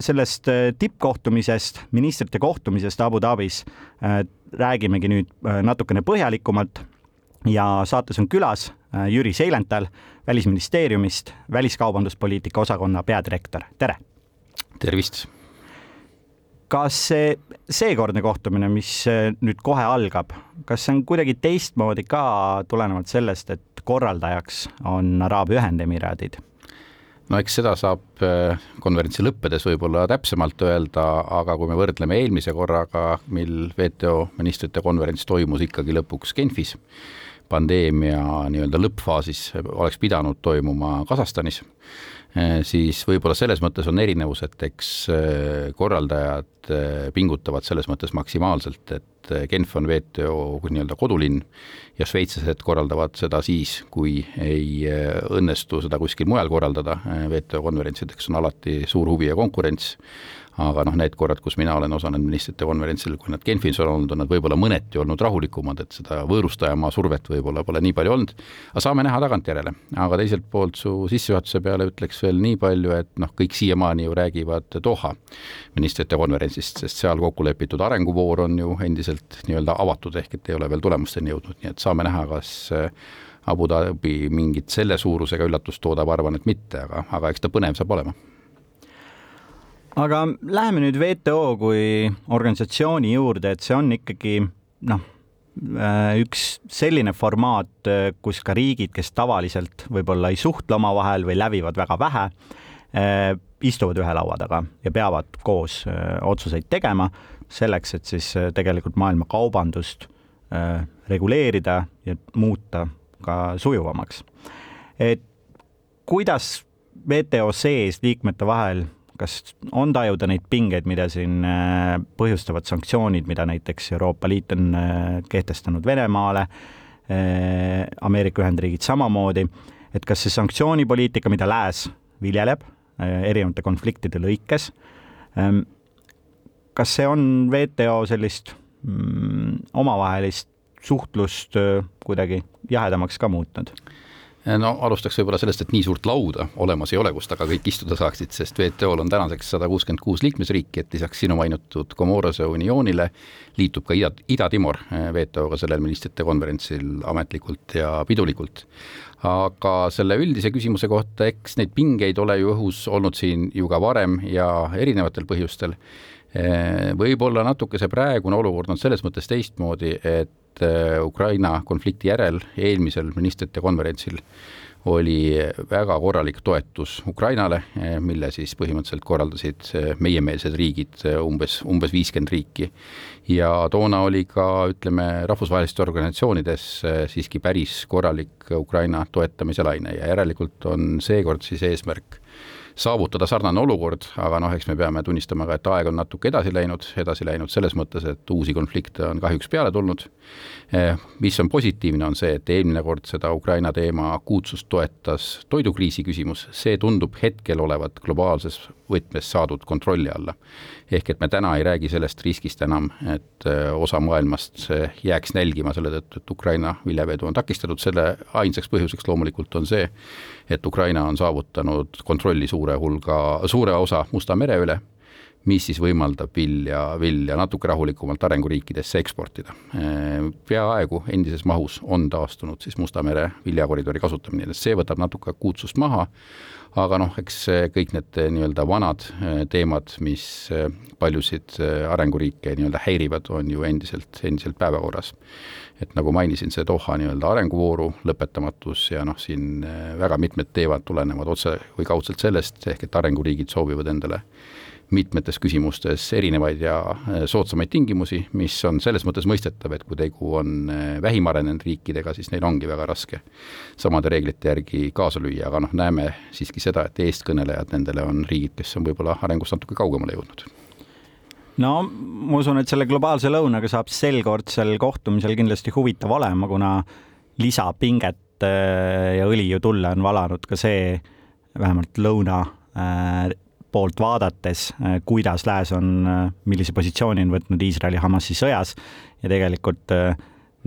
sellest tippkohtumisest, ministrite kohtumisest Abu Dhabis räägimegi nüüd natukene põhjalikumalt ja saates on külas äh, Jüri Seilental Välisministeeriumist, väliskaubanduspoliitika osakonna peadirektor, tere!
tervist!
Kas see seekordne kohtumine, mis äh, nüüd kohe algab, kas see on kuidagi teistmoodi ka tulenevalt sellest, et korraldajaks on Araabia Ühendemiraadid?
no eks seda saab äh, konverentsi lõppedes võib-olla täpsemalt öelda, aga kui me võrdleme eelmise korraga, mil WTO ministrite konverents toimus ikkagi lõpuks Genfis, pandeemia nii-öelda lõppfaasis oleks pidanud toimuma Kasahstanis, eh, siis võib-olla selles mõttes on erinevus, et eks eh, korraldajad eh, pingutavad selles mõttes maksimaalselt, et Genf on WTO nii-öelda kodulinn ja šveitslased korraldavad seda siis, kui ei õnnestu seda kuskil mujal korraldada, WTO konverentsideks on alati suur huvi ja konkurents aga noh, need korrad, kus mina olen osalenud ministrite konverentsil, kui nad Genfis on olnud, on nad võib-olla mõneti olnud rahulikumad, et seda võõrustajamaa survet võib-olla pole nii palju olnud, aga saame näha tagantjärele. aga teiselt poolt su sissejuhatuse peale ütleks veel nii palju, et noh, kõik siiamaani ju räägivad Doha ministrite konverentsist, sest seal kokku lepitud arenguvoor on ju endiselt nii-öelda avatud, ehk et ei ole veel tulemusteni jõudnud, nii et saame näha, kas Abu Dhabi mingit selle suurusega üllatust toodab, arvan, et mitte, aga, aga eks ta põnev saab olema
aga läheme nüüd WTO kui organisatsiooni juurde, et see on ikkagi noh, äh, üks selline formaat, äh, kus ka riigid, kes tavaliselt võib-olla ei suhtle omavahel või lävivad väga vähe, äh, istuvad ühe laua taga ja peavad koos otsuseid tegema selleks, et siis tegelikult maailma kaubandust reguleerida ja muuta ka sujuvamaks. et kuidas WTO sees liikmete vahel kas on tajuda neid pingeid, mida siin äh, põhjustavad sanktsioonid, mida näiteks Euroopa Liit on äh, kehtestanud Venemaale, äh, Ameerika Ühendriigid samamoodi, et kas see sanktsioonipoliitika, mida Lääs viljeleb erinevate konfliktide lõikes, ähm, kas see on WTO sellist mm, omavahelist suhtlust kuidagi jahedamaks ka muutnud?
Eh, no alustaks võib-olla sellest, et nii suurt lauda olemas ei ole, kus taga kõik istuda saaksid, sest WTO-l on tänaseks sada kuuskümmend kuus liikmesriiki, et lisaks sinu mainitud Comorose unioonile liitub ka Ida, Ida-Timor eh, WTO-ga sellel ministrite konverentsil ametlikult ja pidulikult. aga selle üldise küsimuse kohta, eks neid pingeid ole ju õhus olnud siin ju ka varem ja erinevatel põhjustel võib-olla natuke see praegune olukord on selles mõttes teistmoodi, et Ukraina konflikti järel eelmisel ministrite konverentsil oli väga korralik toetus Ukrainale, mille siis põhimõtteliselt korraldasid meiemeelsed riigid, umbes, umbes viiskümmend riiki. ja toona oli ka, ütleme, rahvusvahelistes organisatsioonides siiski päris korralik Ukraina toetamise laine ja järelikult on seekord siis eesmärk saavutada sarnane olukord, aga noh, eks me peame tunnistama ka, et aeg on natuke edasi läinud, edasi läinud selles mõttes, et uusi konflikte on kahjuks peale tulnud. Eh, mis on positiivne, on see, et eelmine kord seda Ukraina teema akuutsust toetas toidukriisi küsimus, see tundub hetkel olevat globaalses võtmes saadud kontrolli alla. ehk et me täna ei räägi sellest riskist enam, et eh, osa maailmast jääks nälgima selle tõttu, et Ukraina viljavedu on takistatud, selle ainsaks põhjuseks loomulikult on see, et Ukraina on saavutanud kontrolli suure hulga, suure osa Musta mere üle, mis siis võimaldab vilja, vilja natuke rahulikumalt arenguriikidesse eksportida. peaaegu endises mahus on taastunud siis Musta mere viljakoridori kasutamine, see võtab natuke akuutsust maha, aga noh, eks kõik need nii-öelda vanad teemad, mis paljusid arenguriike nii-öelda häirivad, on ju endiselt, endiselt päevakorras. et nagu mainisin, see Doha nii-öelda arenguvooru lõpetamatus ja noh, siin väga mitmed teevad tulenevad otse või kaudselt sellest, ehk et arenguriigid soovivad endale mitmetes küsimustes erinevaid ja äh, soodsamaid tingimusi, mis on selles mõttes mõistetav, et kui tegu on äh, vähim arenenud riikidega, siis neil ongi väga raske samade reeglite järgi kaasa lüüa, aga noh, näeme siiski seda, et eestkõnelejad nendele on riigid, kes on võib-olla arengus natuke kaugemale jõudnud.
No ma usun, et selle globaalse lõunaga saab selkordsel kohtumisel kindlasti huvitav olema, kuna lisapinget äh, ja õli ju tulle on valanud ka see, vähemalt lõuna poolt vaadates, äh, kuidas lääs on, äh, millise positsiooni on võtnud Iisraeli-Hamasi sõjas ja tegelikult äh,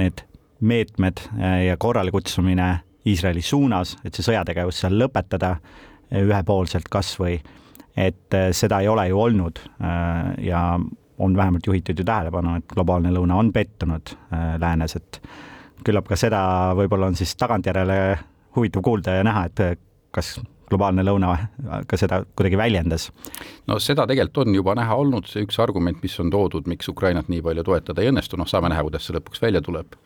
need meetmed ja korralekutsumine Iisraeli suunas, et see sõjategevus seal lõpetada ühepoolselt kas või, et seda ei ole ju olnud ja on vähemalt juhitud ju tähelepanu, et globaalne lõuna on pettunud läänes, et küllap ka seda võib-olla on siis tagantjärele huvitav kuulda ja näha, et kas globaalne lõuna ka seda kuidagi väljendas?
no seda tegelikult on juba näha olnud, see üks argument, mis on toodud, miks Ukrainat nii palju toetada ei õnnestu, noh, saame näha, kuidas see lõpuks välja tuleb,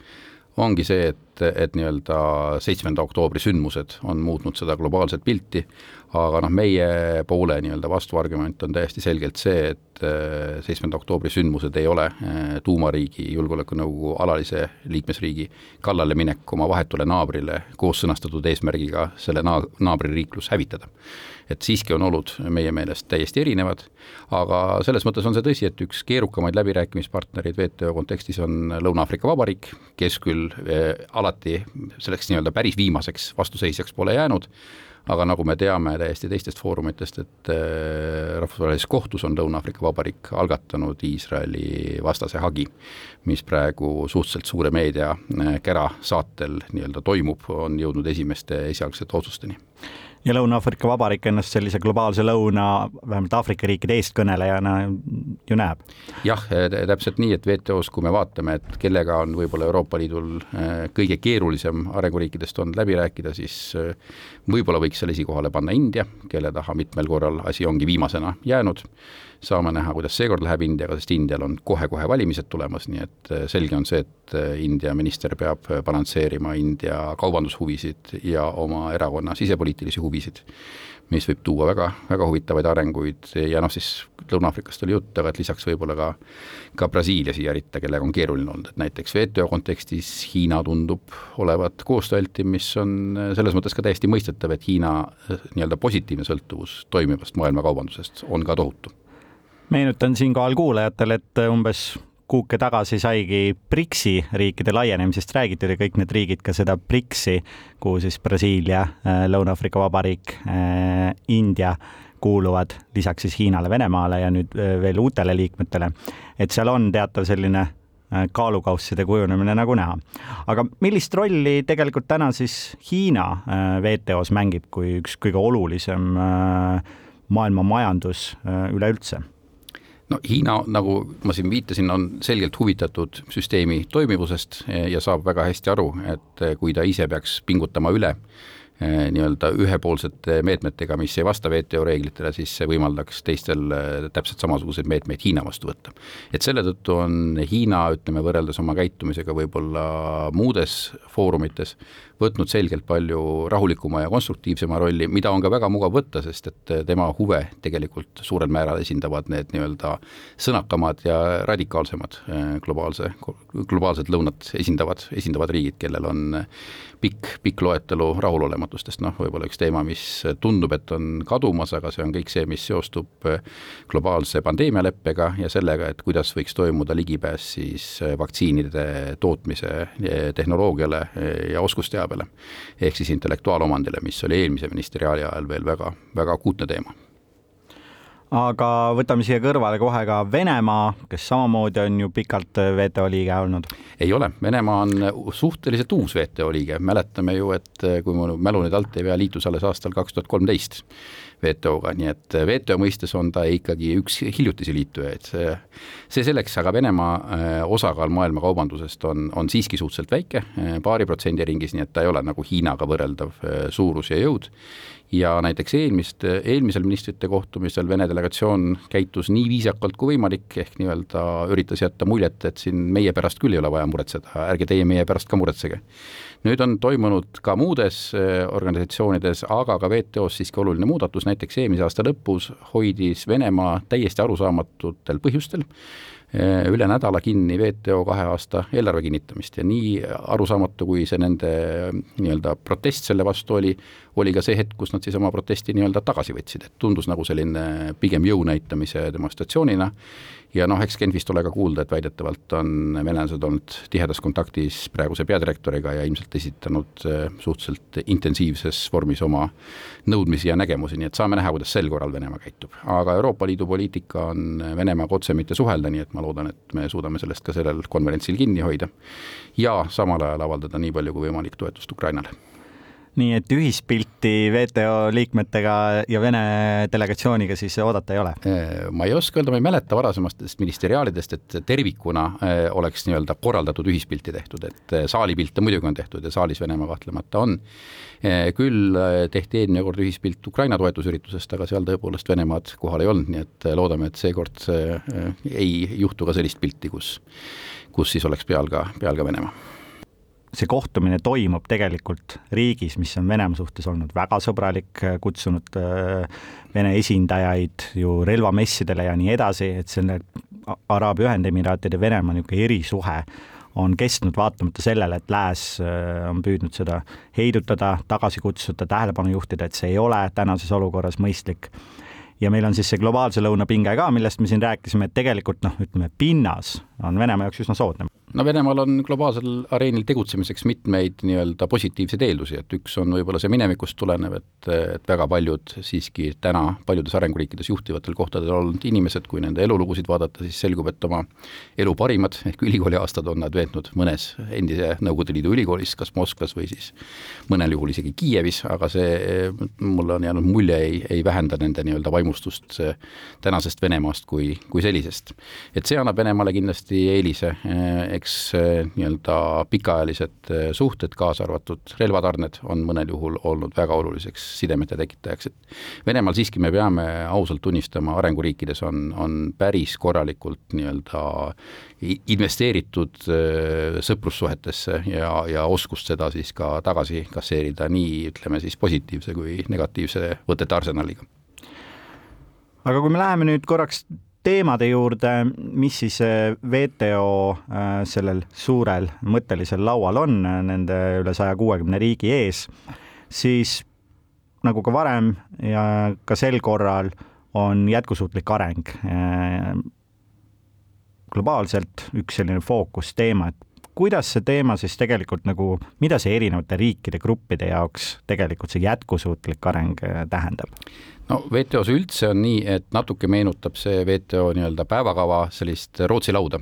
ongi see, et, et nii-öelda seitsmenda oktoobri sündmused on muutnud seda globaalset pilti, aga noh, meie poole nii-öelda vastuargument on täiesti selgelt see, et et seitsmenda oktoobri sündmused ei ole äh, tuumariigi julgeolekunõukogu alalise liikmesriigi kallale minek oma vahetule naabrile koos sõnastatud eesmärgiga selle naa-, naabririiklus hävitada. Et siiski on olud meie meelest täiesti erinevad, aga selles mõttes on see tõsi, et üks keerukamaid läbirääkimispartnereid WTO kontekstis on Lõuna-Aafrika Vabariik, kes küll äh, alati selleks nii-öelda päris viimaseks vastuseisjaks pole jäänud, aga nagu me teame täiesti teistest foorumitest, et äh, rahvusvahelises kohtus on Lõuna-Aafrika Vabariik algatanud Iisraeli vastase hagi, mis praegu suhteliselt suure meediakära äh, saatel nii-öelda toimub, on jõudnud esimeste esialgsete otsusteni
ja Lõuna-Aafrika Vabariik ennast sellise globaalse lõuna, vähemalt Aafrika riikide eestkõnelejana ju näeb.
jah, täpselt nii, et WTO-s, kui me vaatame, et kellega on võib-olla Euroopa Liidul äh, kõige keerulisem arenguriikidest olnud läbi rääkida, siis äh, võib-olla võiks seal esikohale panna India, kelle taha mitmel korral asi ongi viimasena jäänud saame näha, kuidas seekord läheb Indiaga, sest Indial on kohe-kohe valimised tulemas, nii et äh, selge on see, et äh, India minister peab äh, balansseerima India kaubandushuvisid ja oma erakonna sisepoliitilisi huvisid, mis võib tuua väga, väga huvitavaid arenguid. Ja noh, siis Lõuna-Aafrikast oli jutt, aga et lisaks võib-olla ka ka Brasiilia siia ritta, kellega on keeruline olnud, et näiteks WTO kontekstis Hiina tundub olevat koostööaltim, mis on selles mõttes ka täiesti mõistetav, et Hiina nii-öelda positiivne sõltuvus toimivast maailmakaubandusest on ka tohutu
meenutan siinkohal kuulajatele, et umbes kuuke tagasi saigi BRICS-i riikide laienemisest räägitud ja kõik need riigid ka seda BRICS-i, kuhu siis Brasiilia, äh, Lõuna-Aafrika Vabariik, äh, India kuuluvad lisaks siis Hiinale, Venemaale ja nüüd äh, veel uutele liikmetele. et seal on teatav selline kaalukausside kujunemine nagu näha. aga millist rolli tegelikult täna siis Hiina WTO-s mängib kui üks kõige olulisem maailma majandus üleüldse?
No Hiina, nagu ma siin viitasin, on selgelt huvitatud süsteemi toimivusest ja saab väga hästi aru, et kui ta ise peaks pingutama üle Eh, nii-öelda ühepoolsete meetmetega, mis ei vasta WTO reeglitele, siis see võimaldaks teistel eh, täpselt samasuguseid meetmeid Hiina vastu võtta. et selle tõttu on Hiina, ütleme, võrreldes oma käitumisega võib-olla muudes foorumites võtnud selgelt palju rahulikuma ja konstruktiivsema rolli, mida on ka väga mugav võtta, sest et tema huve tegelikult suurel määral esindavad need nii-öelda sõnakamad ja radikaalsemad eh, globaalse, globaalset lõunat esindavad, esindavad riigid, kellel on pikk, pikk loetelu rahulolematustest, noh, võib-olla üks teema, mis tundub, et on kadumas, aga see on kõik see, mis seostub eh, globaalse pandeemialeppega ja sellega, et kuidas võiks toimuda ligipääs siis eh, vaktsiinide tootmise eh, tehnoloogiale ja oskusteabele. ehk siis intellektuaalomandile, mis oli eelmise ministeriaali ajal veel väga, väga akuutne teema
aga võtame siia kõrvale kohe ka Venemaa, kes samamoodi on ju pikalt WTO liige olnud.
ei ole, Venemaa on suhteliselt uus WTO liige, mäletame ju, et kui mu mälu nüüd alt ei vea, liitus alles aastal kaks tuhat kolmteist WTO-ga, nii et WTO mõistes on ta ikkagi üks hiljutisi liitujaid, see, selleks, aga Venemaa äh, osakaal maailma kaubandusest on, on siiski suhteliselt väike, äh, paari protsendi ringis, nii et ta ei ole nagu Hiinaga võrreldav suurus ja jõud ja näiteks eelmist, eelmisel ministrite kohtumisel Vene delegatsioon käitus nii viisakalt kui võimalik, ehk nii-öelda üritas jätta muljet, et siin meie pärast küll ei ole vaja muretseda, ärge teie meie pärast ka muretsege. Nüüd on toimunud ka muudes äh, organisatsioonides, aga ka WTO-s siiski oluline muudatus, näiteks eelmise aasta lõpus hoidis Venemaa täiesti arusaamatutel põhjustel üle nädala kinni WTO kahe aasta eelarve kinnitamist ja nii arusaamatu, kui see nende äh, nii-öelda protest selle vastu oli, oli ka see hetk, kus nad siis oma protesti nii-öelda tagasi võtsid, et tundus nagu selline pigem jõu näitamise demonstratsioonina. Ja noh, eks Genfist ole ka kuulda, et väidetavalt on venelased olnud tihedas kontaktis praeguse peadirektoriga ja ilmselt esitanud äh, suhteliselt intensiivses vormis oma nõudmisi ja nägemusi, nii et saame näha, kuidas sel korral Venemaa käitub. aga Euroopa Liidu poliitika on Venemaaga otse mitte suhelda, nii et ma loodan, et me suudame sellest ka sellel konverentsil kinni hoida ja samal ajal avaldada nii palju kui võimalik toetust Ukrainale
nii et ühispilti WTO liikmetega ja Vene delegatsiooniga siis oodata ei ole?
Äh, ma ei oska öelda, ma ei mäleta varasemastest ministeriaalidest, et tervikuna äh, oleks nii-öelda korraldatud ühispilti tehtud, et äh, saalipilte muidugi on tehtud ja saalis Venemaa kahtlemata on. küll tehti eelmine kord ühispilt Ukraina toetusüritusest, aga seal tõepoolest Venemaad kohal ei olnud, nii et loodame, et seekord ei juhtu ka sellist pilti, kus, kus siis oleks peal ka, peal ka Venemaa
see kohtumine toimub tegelikult riigis, mis on Venemaa suhtes olnud väga sõbralik, kutsunud äh, Vene esindajaid ju relvamessidele ja nii edasi, et selle Araabia Ühendemiraatide Venemaa niisugune erisuhe on kestnud vaatamata sellele, et Lääs äh, on püüdnud seda heidutada, tagasi kutsuda, tähelepanu juhtida, et see ei ole tänases olukorras mõistlik. Ja meil on siis see globaalse lõuna pinge ka, millest me siin rääkisime, et tegelikult noh, ütleme pinnas on Venemaa jaoks üsna soodne
no Venemaal on globaalsel areenil tegutsemiseks mitmeid nii-öelda positiivseid eeldusi, et üks on võib-olla see minevikust tulenev, et, et väga paljud siiski täna paljudes arenguriikides juhtivatel kohtadel olnud inimesed, kui nende elulugusid vaadata, siis selgub, et oma elu parimad ehk ülikooliaastad on nad veetnud mõnes endise Nõukogude Liidu ülikoolis, kas Moskvas või siis mõnel juhul isegi Kiievis, aga see, mulle on jäänud mulje, ei, ei vähenda nende nii-öelda vaimustust tänasest Venemaast kui, kui sellisest. et see annab Venemaale kindlasti eelise eks eh, nii-öelda pikaajalised eh, suhted, kaasa arvatud relvatarned, on mõnel juhul olnud väga oluliseks sidemete tekitajaks, et Venemaal siiski me peame ausalt tunnistama, arenguriikides on, on päris korralikult nii-öelda investeeritud eh, sõprussuhetesse ja, ja oskust seda siis ka tagasi kasseerida nii, ütleme siis positiivse kui negatiivse võtete arsenaliga.
Aga kui me läheme nüüd korraks teemade juurde, mis siis äh, WTO äh, sellel suurel mõttelisel laual on äh, nende üle saja kuuekümne riigi ees, siis nagu ka varem ja ka sel korral on jätkusuutlik areng globaalselt üks selline fookusteema, et kuidas see teema siis tegelikult nagu, mida see erinevate riikide gruppide jaoks tegelikult see jätkusuutlik areng tähendab?
no WTO-s üldse on nii, et natuke meenutab see WTO nii-öelda päevakava sellist Rootsi lauda,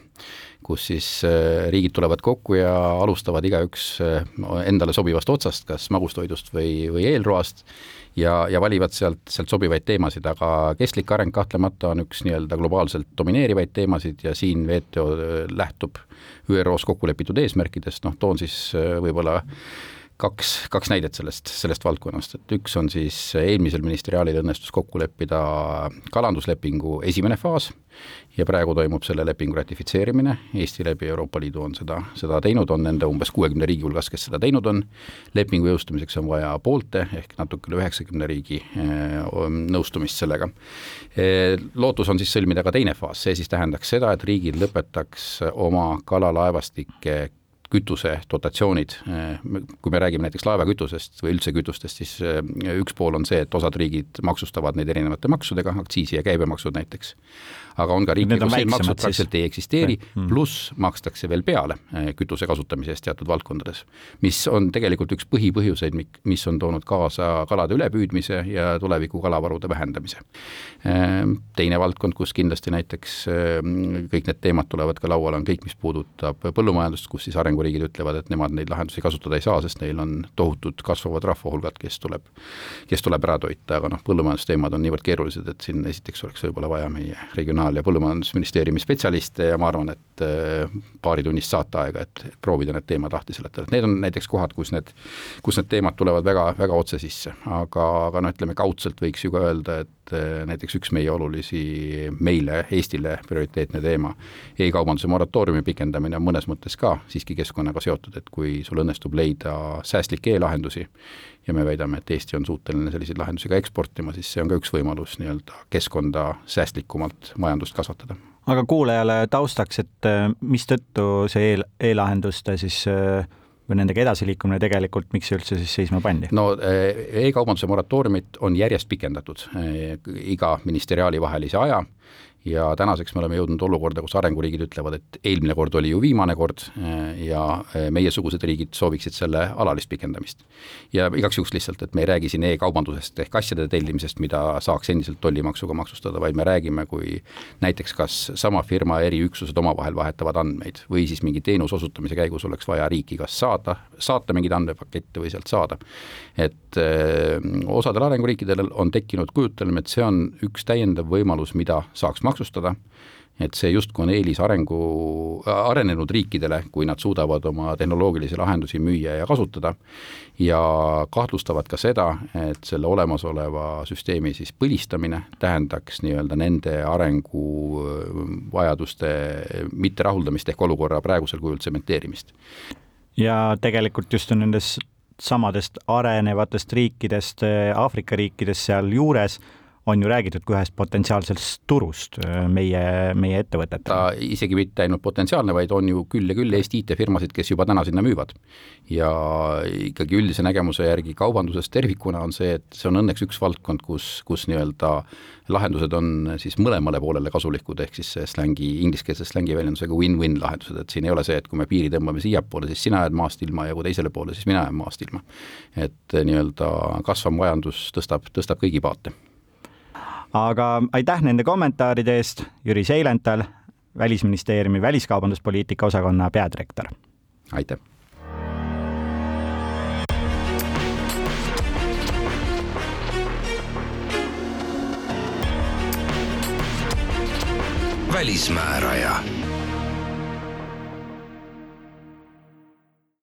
kus siis äh, riigid tulevad kokku ja alustavad igaüks äh, endale sobivast otsast, kas magustoidust või, või eelroast, ja, ja valivad sealt, sealt sobivaid teemasid, aga kestlik areng kahtlemata on üks nii-öelda globaalselt domineerivaid teemasid ja siin WTO äh, lähtub ÜRO-s kokku lepitud eesmärkidest, noh toon siis võib-olla kaks, kaks näidet sellest, sellest valdkonnast, et üks on siis eelmisel ministeriaalil õnnestus kokku leppida kalanduslepingu esimene faas ja praegu toimub selle lepingu ratifitseerimine, Eesti läbi Euroopa Liidu on seda, seda teinud, on nende umbes kuuekümne riigi hulgas, kes seda teinud on, lepingu jõustumiseks on vaja poolte ehk natuke üle üheksakümne riigi eh, nõustumist sellega. Eh, lootus on siis sõlmida ka teine faas, see siis tähendaks seda, et riigid lõpetaks oma kalalaevastike kütuse dotatsioonid, kui me räägime näiteks laevakütusest või üldse kütustest, siis üks pool on see, et osad riigid maksustavad neid erinevate maksudega, aktsiisi ja käibemaksud näiteks aga on ka riike, kus need maksud praktiliselt ei eksisteeri, mm. pluss makstakse veel peale eh, kütuse kasutamise eest teatud valdkondades. mis on tegelikult üks põhipõhjuseid, mis on toonud kaasa kalade ülepüüdmise ja tuleviku kalavarude vähendamise. Ehm, teine valdkond, kus kindlasti näiteks ehm, kõik need teemad tulevad ka lauale, on kõik, mis puudutab põllumajandust, kus siis arenguriigid ütlevad, et nemad neid lahendusi kasutada ei saa, sest neil on tohutud kasvavad rahvahulgad, kes tuleb, kes tuleb ära toita, aga noh, põllumajandusteemad on niivõrd keerulised, et siin esiteks oleks võib-olla vaja meie regionaal- Regionaal- ja Põllumajandusministeeriumi spetsialiste ja ma arvan, et äh, paaritunnist saateaega, et proovida need teemad lahti seletada, et need on näiteks kohad, kus need, kus need teemad tulevad väga, väga otse sisse, aga, aga no ütleme, kaudselt võiks ju ka öelda, et äh, näiteks üks meie olulisi, meile, Eestile prioriteetne teema e, e-kaubanduse moratooriumi pikendamine on mõnes mõttes ka siiski keskkonnaga seotud, et kui sul õnnestub leida säästlikke e-lahendusi ja me väidame, et Eesti on suuteline selliseid lahendusi ka eksportima, siis see on ka üks võimalus nii-öelda keskkonda säästlikumalt majandust kasvatada.
aga kuulajale taustaks, et äh, mistõttu see e e-lahenduste siis äh, või nendega edasiliikumine tegelikult, miks see üldse siis seisma pandi?
no äh, e-kaubanduse moratooriumit on järjest pikendatud iga ministeriaali vahelise aja ja tänaseks me oleme jõudnud olukorda, kus arenguriigid ütlevad, et eelmine kord oli ju viimane kord eh, ja eh, meiesugused riigid sooviksid selle alalist pikendamist. ja igaks juhuks lihtsalt, et me ei räägi siin e-kaubandusest ehk asjade tellimisest, mida saaks endiselt tollimaksuga maksustada, vaid me räägime, kui näiteks kas sama firma eriüksused omavahel vahetavad andmeid või siis mingi teenuse osutamise käigus oleks vaja riiki kas saada, saata mingeid andmepakette või sealt saada. et öö, eh, osadel arenguriikidel on tekkinud kujutelm, et see on üks täiendav võimalus, mida saaks maksustada, maksustada, et see justkui on eelis arengu, arenenud riikidele, kui nad suudavad oma tehnoloogilisi lahendusi müüa ja kasutada, ja kahtlustavad ka seda, et selle olemasoleva süsteemi siis põlistamine tähendaks nii-öelda nende arenguvajaduste mitterahuldamist ehk olukorra praegusel kujul tsementeerimist.
ja tegelikult just on nendes samadest arenevatest riikidest, Aafrika riikidest sealjuures on ju räägitud kui ühest potentsiaalsest turust äh, meie, meie ettevõtetele.
ta isegi mitte ainult potentsiaalne, vaid on ju küll ja küll Eesti IT-firmasid, kes juba täna sinna müüvad. ja ikkagi üldise nägemuse järgi kaubanduses tervikuna on see, et see on õnneks üks valdkond, kus, kus nii-öelda lahendused on siis mõlemale poolele kasulikud, ehk siis see slängi, ingliskeelse slängi väljendusega win-win lahendused, et siin ei ole see, et kui me piiri tõmbame siiapoole, siis sina jääd maast ilma ja kui teisele poole, siis mina jään maast ilma. et nii-öelda kasvav majandus tõstab, tõstab kõigi paate
aga aitäh nende kommentaaride eest, Jüri Seilental, Välisministeeriumi väliskaubanduspoliitika osakonna peadirektor.
aitäh!
välismääraja